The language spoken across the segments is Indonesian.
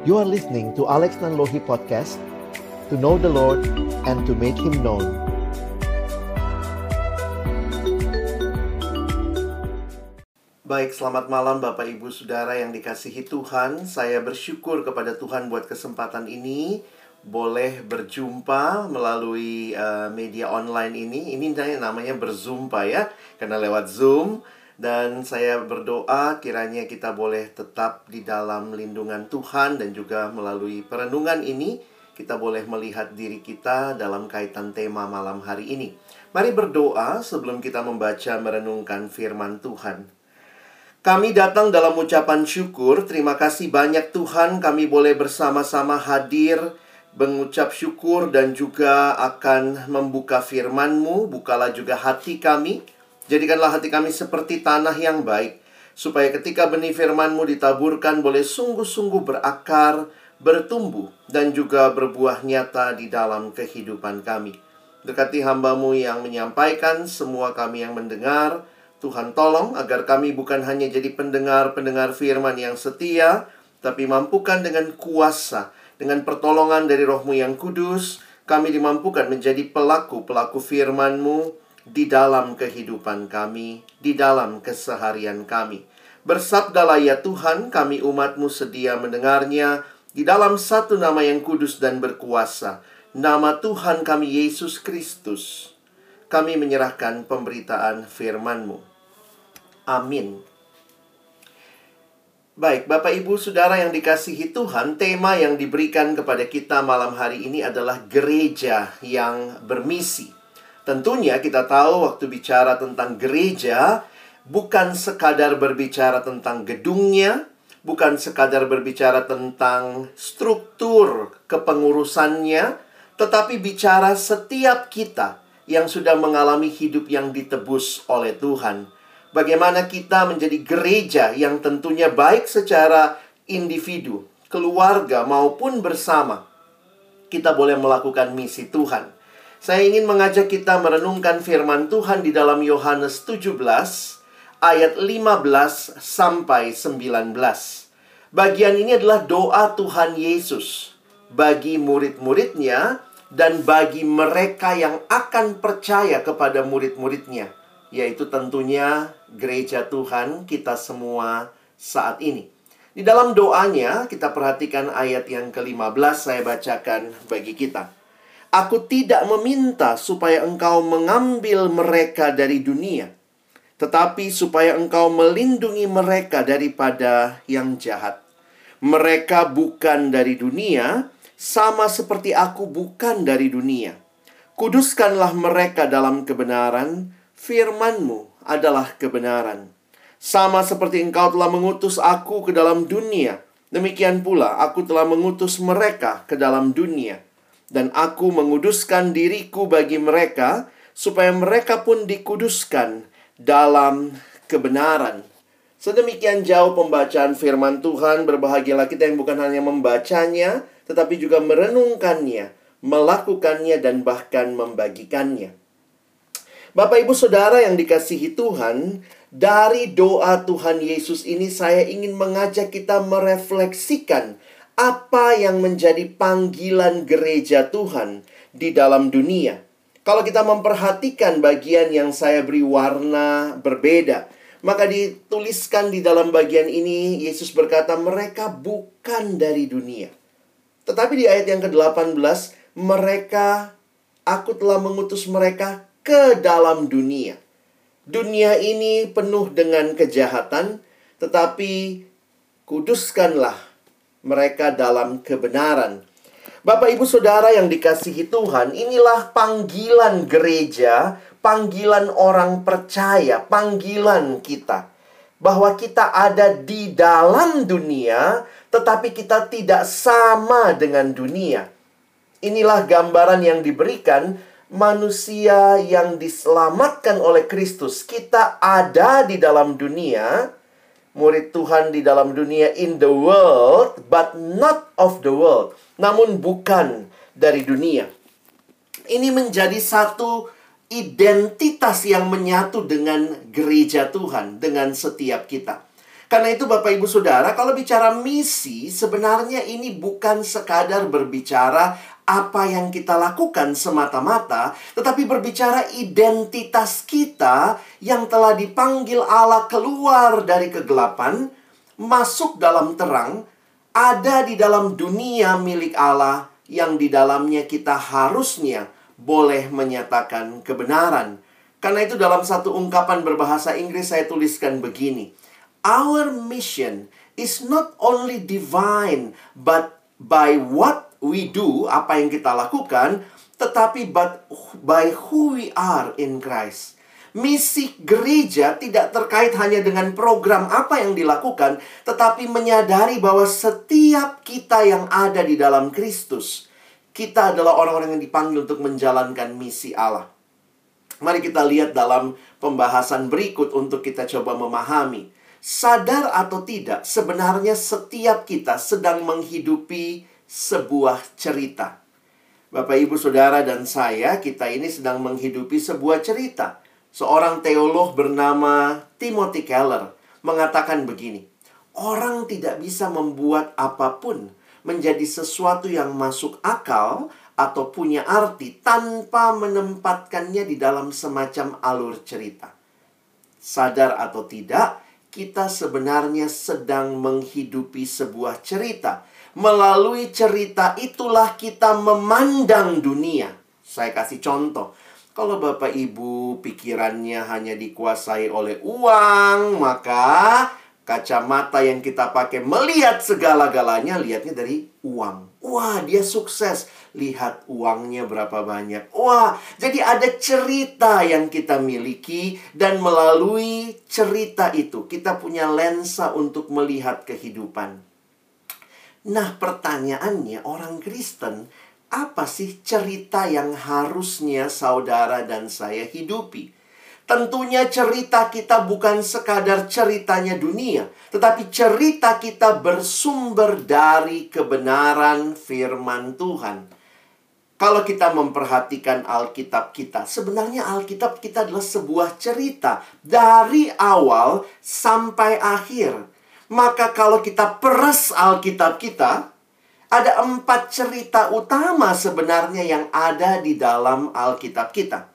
You are listening to Alex Nanlohi Podcast To know the Lord and to make Him known. Baik, selamat malam Bapak Ibu Saudara yang dikasihi Tuhan. Saya bersyukur kepada Tuhan buat kesempatan ini. Boleh berjumpa melalui uh, media online ini. Ini namanya berzumpa ya. Karena lewat Zoom dan saya berdoa kiranya kita boleh tetap di dalam lindungan Tuhan dan juga melalui perenungan ini kita boleh melihat diri kita dalam kaitan tema malam hari ini. Mari berdoa sebelum kita membaca merenungkan firman Tuhan. Kami datang dalam ucapan syukur. Terima kasih banyak Tuhan kami boleh bersama-sama hadir mengucap syukur dan juga akan membuka firman-Mu. Bukalah juga hati kami Jadikanlah hati kami seperti tanah yang baik, supaya ketika benih firman-Mu ditaburkan boleh sungguh-sungguh berakar, bertumbuh, dan juga berbuah nyata di dalam kehidupan kami. Dekati hambamu yang menyampaikan, semua kami yang mendengar, Tuhan tolong agar kami bukan hanya jadi pendengar-pendengar firman yang setia, tapi mampukan dengan kuasa, dengan pertolongan dari rohmu yang kudus, kami dimampukan menjadi pelaku-pelaku firman-Mu di dalam kehidupan kami, di dalam keseharian kami. Bersabdalah ya Tuhan, kami umatmu sedia mendengarnya di dalam satu nama yang kudus dan berkuasa, nama Tuhan kami Yesus Kristus. Kami menyerahkan pemberitaan firman-Mu. Amin. Baik, Bapak Ibu Saudara yang dikasihi Tuhan, tema yang diberikan kepada kita malam hari ini adalah gereja yang bermisi. Tentunya kita tahu waktu bicara tentang gereja bukan sekadar berbicara tentang gedungnya, bukan sekadar berbicara tentang struktur kepengurusannya, tetapi bicara setiap kita yang sudah mengalami hidup yang ditebus oleh Tuhan. Bagaimana kita menjadi gereja yang tentunya baik secara individu, keluarga maupun bersama. Kita boleh melakukan misi Tuhan. Saya ingin mengajak kita merenungkan firman Tuhan di dalam Yohanes 17 ayat 15 sampai 19. Bagian ini adalah doa Tuhan Yesus bagi murid-muridnya dan bagi mereka yang akan percaya kepada murid-muridnya, yaitu tentunya gereja Tuhan kita semua saat ini. Di dalam doanya, kita perhatikan ayat yang ke-15 saya bacakan bagi kita. Aku tidak meminta supaya engkau mengambil mereka dari dunia, tetapi supaya engkau melindungi mereka daripada yang jahat. Mereka bukan dari dunia, sama seperti aku bukan dari dunia. Kuduskanlah mereka dalam kebenaran, firmanmu adalah kebenaran. Sama seperti engkau telah mengutus aku ke dalam dunia, demikian pula aku telah mengutus mereka ke dalam dunia dan aku menguduskan diriku bagi mereka supaya mereka pun dikuduskan dalam kebenaran. Sedemikian jauh pembacaan firman Tuhan, berbahagialah kita yang bukan hanya membacanya, tetapi juga merenungkannya, melakukannya, dan bahkan membagikannya. Bapak, ibu, saudara yang dikasihi Tuhan, dari doa Tuhan Yesus ini, saya ingin mengajak kita merefleksikan apa yang menjadi panggilan gereja Tuhan di dalam dunia. Kalau kita memperhatikan bagian yang saya beri warna berbeda, maka dituliskan di dalam bagian ini Yesus berkata mereka bukan dari dunia. Tetapi di ayat yang ke-18 mereka aku telah mengutus mereka ke dalam dunia. Dunia ini penuh dengan kejahatan, tetapi kuduskanlah mereka dalam kebenaran. Bapak, ibu, saudara yang dikasihi Tuhan, inilah panggilan gereja, panggilan orang percaya, panggilan kita bahwa kita ada di dalam dunia, tetapi kita tidak sama dengan dunia. Inilah gambaran yang diberikan manusia yang diselamatkan oleh Kristus. Kita ada di dalam dunia, murid Tuhan di dalam dunia in the world but not of the world namun bukan dari dunia. Ini menjadi satu identitas yang menyatu dengan gereja Tuhan dengan setiap kita. Karena itu Bapak Ibu Saudara, kalau bicara misi, sebenarnya ini bukan sekadar berbicara apa yang kita lakukan semata-mata, tetapi berbicara identitas kita yang telah dipanggil Allah keluar dari kegelapan, masuk dalam terang, ada di dalam dunia milik Allah yang di dalamnya kita harusnya boleh menyatakan kebenaran. Karena itu dalam satu ungkapan berbahasa Inggris saya tuliskan begini. Our mission is not only divine but by what we do, apa yang kita lakukan, tetapi but by who we are in Christ. Misi gereja tidak terkait hanya dengan program apa yang dilakukan, tetapi menyadari bahwa setiap kita yang ada di dalam Kristus, kita adalah orang-orang yang dipanggil untuk menjalankan misi Allah. Mari kita lihat dalam pembahasan berikut untuk kita coba memahami. Sadar atau tidak, sebenarnya setiap kita sedang menghidupi sebuah cerita. Bapak, ibu, saudara, dan saya, kita ini sedang menghidupi sebuah cerita. Seorang teolog bernama Timothy Keller mengatakan begini: "Orang tidak bisa membuat apa pun menjadi sesuatu yang masuk akal atau punya arti tanpa menempatkannya di dalam semacam alur cerita." Sadar atau tidak, kita sebenarnya sedang menghidupi sebuah cerita Melalui cerita itulah kita memandang dunia. Saya kasih contoh. Kalau Bapak Ibu pikirannya hanya dikuasai oleh uang, maka kacamata yang kita pakai melihat segala-galanya lihatnya dari uang. Wah, dia sukses. Lihat uangnya berapa banyak. Wah, jadi ada cerita yang kita miliki dan melalui cerita itu kita punya lensa untuk melihat kehidupan. Nah, pertanyaannya orang Kristen, apa sih cerita yang harusnya saudara dan saya hidupi? Tentunya cerita kita bukan sekadar ceritanya dunia, tetapi cerita kita bersumber dari kebenaran firman Tuhan. Kalau kita memperhatikan Alkitab kita, sebenarnya Alkitab kita adalah sebuah cerita dari awal sampai akhir. Maka kalau kita peres Alkitab kita, ada empat cerita utama sebenarnya yang ada di dalam Alkitab kita.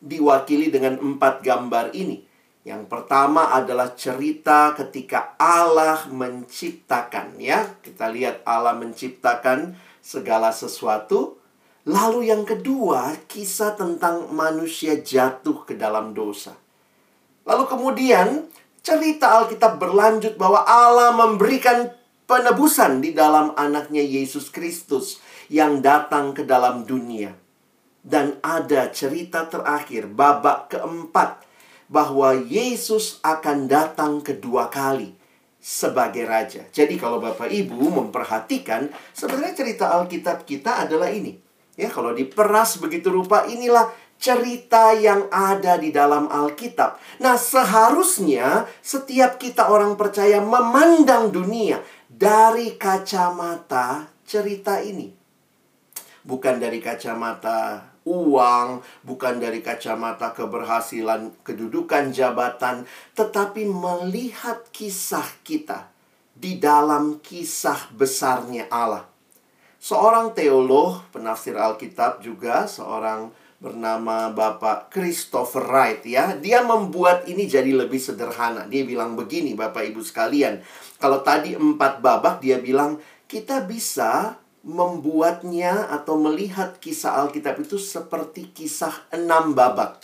Diwakili dengan empat gambar ini. Yang pertama adalah cerita ketika Allah menciptakan ya. Kita lihat Allah menciptakan segala sesuatu. Lalu yang kedua, kisah tentang manusia jatuh ke dalam dosa. Lalu kemudian Cerita Alkitab berlanjut bahwa Allah memberikan penebusan di dalam anaknya Yesus Kristus yang datang ke dalam dunia. Dan ada cerita terakhir, babak keempat, bahwa Yesus akan datang kedua kali sebagai raja. Jadi kalau Bapak Ibu memperhatikan, sebenarnya cerita Alkitab kita adalah ini. Ya, kalau diperas begitu rupa inilah cerita yang ada di dalam Alkitab. Nah, seharusnya setiap kita orang percaya memandang dunia dari kacamata cerita ini. Bukan dari kacamata uang, bukan dari kacamata keberhasilan, kedudukan jabatan, tetapi melihat kisah kita di dalam kisah besarnya Allah. Seorang teolog, penafsir Alkitab juga, seorang bernama Bapak Christopher Wright ya. Dia membuat ini jadi lebih sederhana. Dia bilang begini Bapak Ibu sekalian. Kalau tadi empat babak dia bilang kita bisa membuatnya atau melihat kisah Alkitab itu seperti kisah enam babak.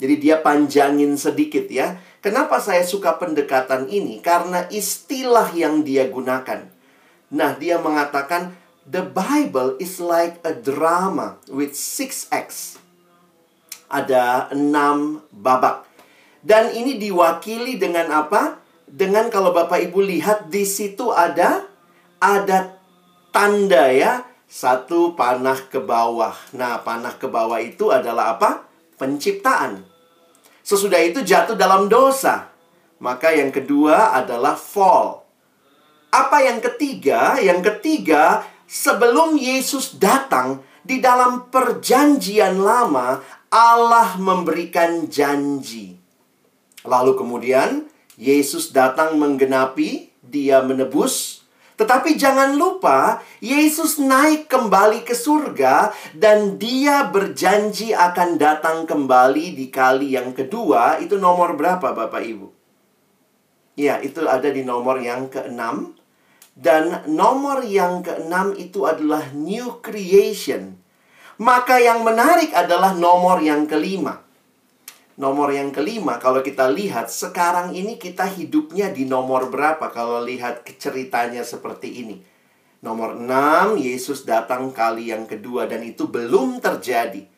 Jadi dia panjangin sedikit ya. Kenapa saya suka pendekatan ini? Karena istilah yang dia gunakan. Nah, dia mengatakan the Bible is like a drama with six acts ada enam babak. Dan ini diwakili dengan apa? Dengan kalau Bapak Ibu lihat di situ ada ada tanda ya. Satu panah ke bawah. Nah, panah ke bawah itu adalah apa? Penciptaan. Sesudah itu jatuh dalam dosa. Maka yang kedua adalah fall. Apa yang ketiga? Yang ketiga, sebelum Yesus datang di dalam perjanjian lama Allah memberikan janji. Lalu kemudian Yesus datang menggenapi, dia menebus. Tetapi jangan lupa, Yesus naik kembali ke surga dan dia berjanji akan datang kembali di kali yang kedua. Itu nomor berapa Bapak Ibu? Ya, itu ada di nomor yang keenam. Dan nomor yang keenam itu adalah new creation. Maka yang menarik adalah nomor yang kelima. Nomor yang kelima, kalau kita lihat sekarang ini kita hidupnya di nomor berapa kalau lihat ceritanya seperti ini. Nomor 6, Yesus datang kali yang kedua dan itu belum terjadi.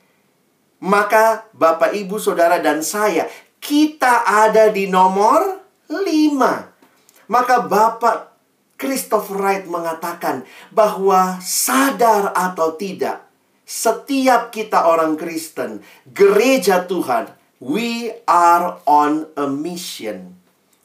Maka Bapak, Ibu, Saudara, dan saya, kita ada di nomor 5. Maka Bapak Christopher Wright mengatakan bahwa sadar atau tidak, setiap kita orang Kristen, gereja Tuhan, We are on a mission.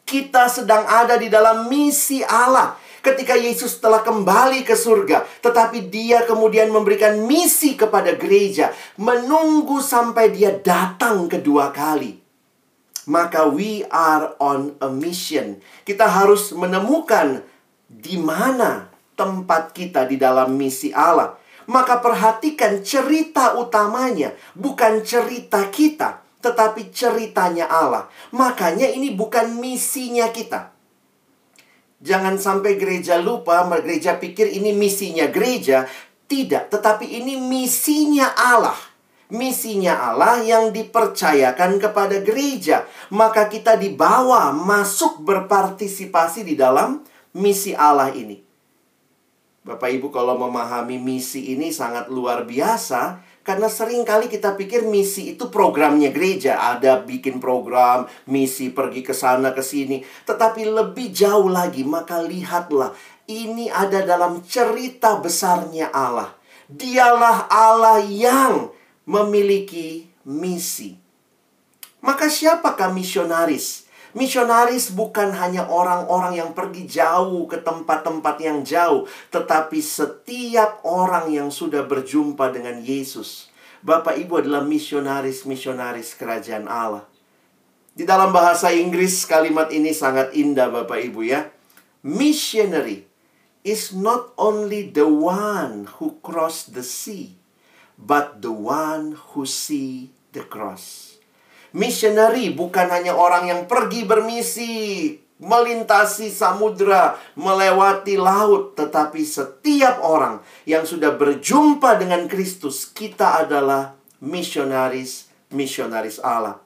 Kita sedang ada di dalam misi Allah. Ketika Yesus telah kembali ke surga, tetapi Dia kemudian memberikan misi kepada gereja, menunggu sampai Dia datang kedua kali. Maka we are on a mission. Kita harus menemukan di mana tempat kita di dalam misi Allah. Maka perhatikan cerita utamanya, bukan cerita kita tetapi ceritanya Allah. Makanya ini bukan misinya kita. Jangan sampai gereja lupa, gereja pikir ini misinya gereja. Tidak, tetapi ini misinya Allah. Misinya Allah yang dipercayakan kepada gereja. Maka kita dibawa masuk berpartisipasi di dalam misi Allah ini. Bapak Ibu kalau memahami misi ini sangat luar biasa karena sering kali kita pikir misi itu programnya gereja. Ada bikin program, misi pergi ke sana ke sini. Tetapi lebih jauh lagi, maka lihatlah. Ini ada dalam cerita besarnya Allah. Dialah Allah yang memiliki misi. Maka siapakah misionaris? Misionaris bukan hanya orang-orang yang pergi jauh ke tempat-tempat yang jauh, tetapi setiap orang yang sudah berjumpa dengan Yesus. Bapak Ibu adalah misionaris-misionaris kerajaan Allah. Di dalam bahasa Inggris kalimat ini sangat indah Bapak Ibu ya. Missionary is not only the one who cross the sea, but the one who see the cross. Missionary bukan hanya orang yang pergi bermisi, melintasi samudra, melewati laut, tetapi setiap orang yang sudah berjumpa dengan Kristus, kita adalah misionaris, misionaris Allah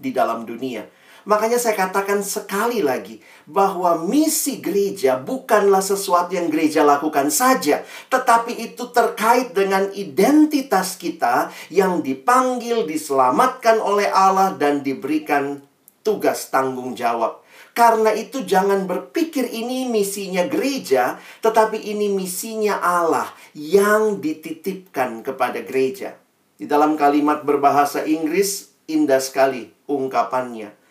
di dalam dunia. Makanya saya katakan sekali lagi bahwa misi gereja bukanlah sesuatu yang gereja lakukan saja, tetapi itu terkait dengan identitas kita yang dipanggil, diselamatkan oleh Allah dan diberikan tugas tanggung jawab. Karena itu jangan berpikir ini misinya gereja, tetapi ini misinya Allah yang dititipkan kepada gereja. Di dalam kalimat berbahasa Inggris indah sekali ungkapannya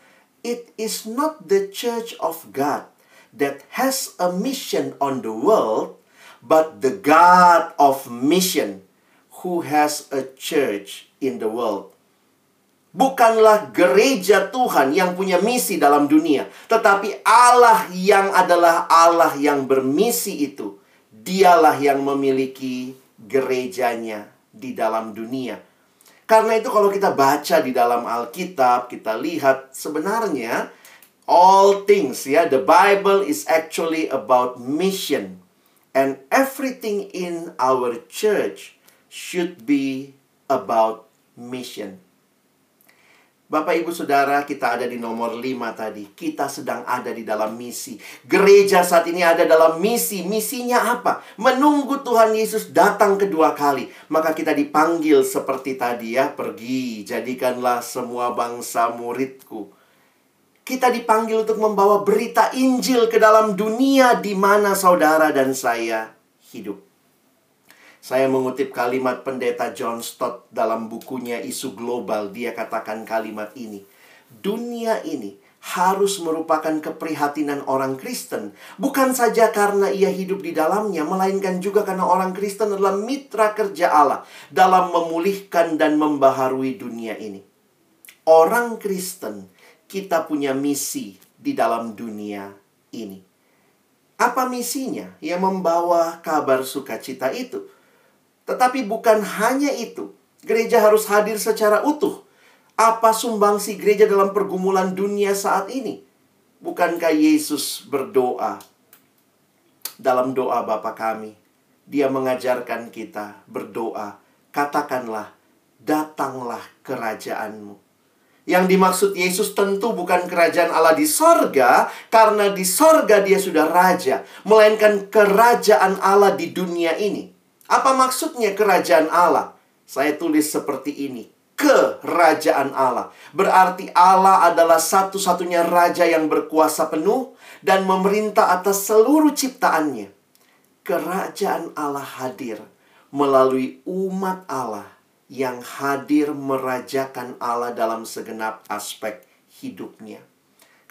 it is not the church of God that has a mission on the world, but the God of mission who has a church in the world. Bukanlah gereja Tuhan yang punya misi dalam dunia, tetapi Allah yang adalah Allah yang bermisi itu. Dialah yang memiliki gerejanya di dalam dunia. Karena itu kalau kita baca di dalam Alkitab, kita lihat sebenarnya all things ya, the Bible is actually about mission. And everything in our church should be about mission. Bapak Ibu Saudara, kita ada di nomor 5 tadi. Kita sedang ada di dalam misi. Gereja saat ini ada dalam misi. Misinya apa? Menunggu Tuhan Yesus datang kedua kali. Maka kita dipanggil seperti tadi ya, pergi, jadikanlah semua bangsa muridku. Kita dipanggil untuk membawa berita Injil ke dalam dunia di mana saudara dan saya hidup. Saya mengutip kalimat pendeta John Stott dalam bukunya Isu Global. Dia katakan kalimat ini. Dunia ini harus merupakan keprihatinan orang Kristen. Bukan saja karena ia hidup di dalamnya, melainkan juga karena orang Kristen adalah mitra kerja Allah dalam memulihkan dan membaharui dunia ini. Orang Kristen, kita punya misi di dalam dunia ini. Apa misinya yang membawa kabar sukacita itu? Tetapi bukan hanya itu. Gereja harus hadir secara utuh. Apa sumbangsi gereja dalam pergumulan dunia saat ini? Bukankah Yesus berdoa dalam doa Bapa kami? Dia mengajarkan kita berdoa, katakanlah, datanglah kerajaanmu. Yang dimaksud Yesus tentu bukan kerajaan Allah di sorga, karena di sorga dia sudah raja, melainkan kerajaan Allah di dunia ini. Apa maksudnya kerajaan Allah? Saya tulis seperti ini. Kerajaan Allah. Berarti Allah adalah satu-satunya raja yang berkuasa penuh dan memerintah atas seluruh ciptaannya. Kerajaan Allah hadir melalui umat Allah yang hadir merajakan Allah dalam segenap aspek hidupnya.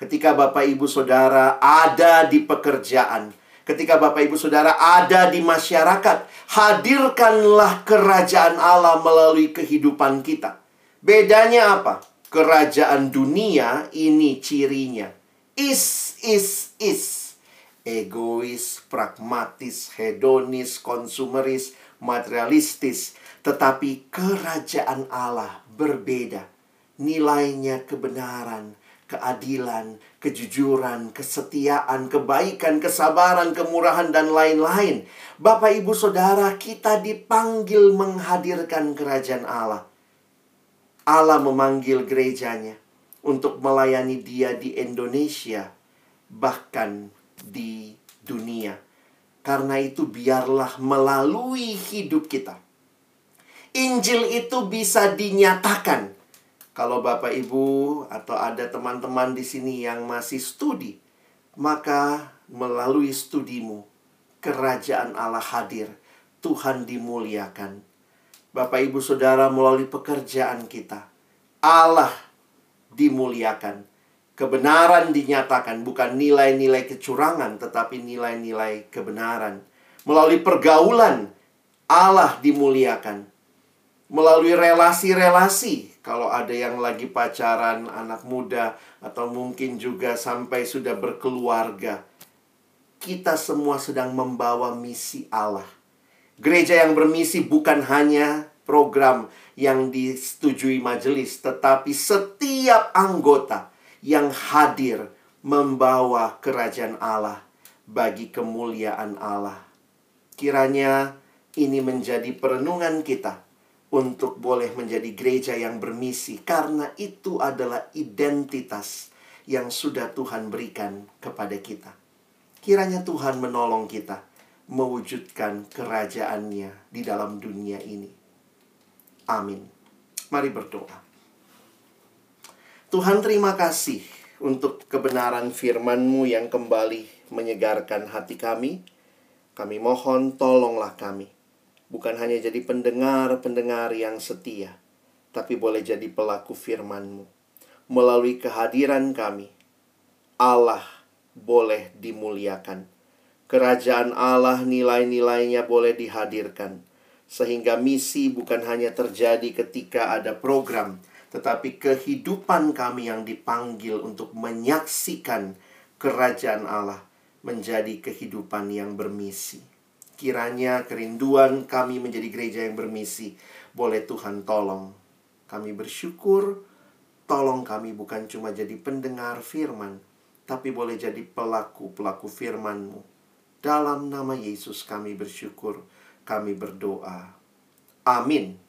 Ketika Bapak Ibu Saudara ada di pekerjaan, ketika Bapak Ibu Saudara ada di masyarakat, hadirkanlah kerajaan Allah melalui kehidupan kita. Bedanya apa? Kerajaan dunia ini cirinya. Is, is, is. Egois, pragmatis, hedonis, konsumeris, materialistis tetapi kerajaan Allah berbeda. Nilainya kebenaran, keadilan, kejujuran, kesetiaan, kebaikan, kesabaran, kemurahan, dan lain-lain. Bapak, ibu, saudara, kita dipanggil menghadirkan kerajaan Allah. Allah memanggil gerejanya untuk melayani Dia di Indonesia, bahkan di dunia. Karena itu, biarlah melalui hidup kita Injil itu bisa dinyatakan. Kalau Bapak Ibu atau ada teman-teman di sini yang masih studi, maka melalui studimu kerajaan Allah hadir, Tuhan dimuliakan. Bapak Ibu Saudara melalui pekerjaan kita, Allah dimuliakan. Kebenaran dinyatakan bukan nilai-nilai kecurangan tetapi nilai-nilai kebenaran. Melalui pergaulan Allah dimuliakan melalui relasi-relasi. Kalau ada yang lagi pacaran, anak muda, atau mungkin juga sampai sudah berkeluarga, kita semua sedang membawa misi Allah. Gereja yang bermisi bukan hanya program yang disetujui majelis, tetapi setiap anggota yang hadir membawa kerajaan Allah bagi kemuliaan Allah. Kiranya ini menjadi perenungan kita untuk boleh menjadi gereja yang bermisi, karena itu adalah identitas yang sudah Tuhan berikan kepada kita. Kiranya Tuhan menolong kita mewujudkan kerajaannya di dalam dunia ini. Amin. Mari berdoa. Tuhan terima kasih untuk kebenaran firman-Mu yang kembali menyegarkan hati kami. Kami mohon tolonglah kami bukan hanya jadi pendengar-pendengar yang setia, tapi boleh jadi pelaku firman-Mu. Melalui kehadiran kami, Allah boleh dimuliakan. Kerajaan Allah nilai-nilainya boleh dihadirkan. Sehingga misi bukan hanya terjadi ketika ada program, tetapi kehidupan kami yang dipanggil untuk menyaksikan kerajaan Allah menjadi kehidupan yang bermisi. Kiranya kerinduan kami menjadi gereja yang bermisi boleh Tuhan tolong. Kami bersyukur, tolong kami bukan cuma jadi pendengar firman, tapi boleh jadi pelaku-pelaku firman-Mu. Dalam nama Yesus kami bersyukur, kami berdoa. Amin.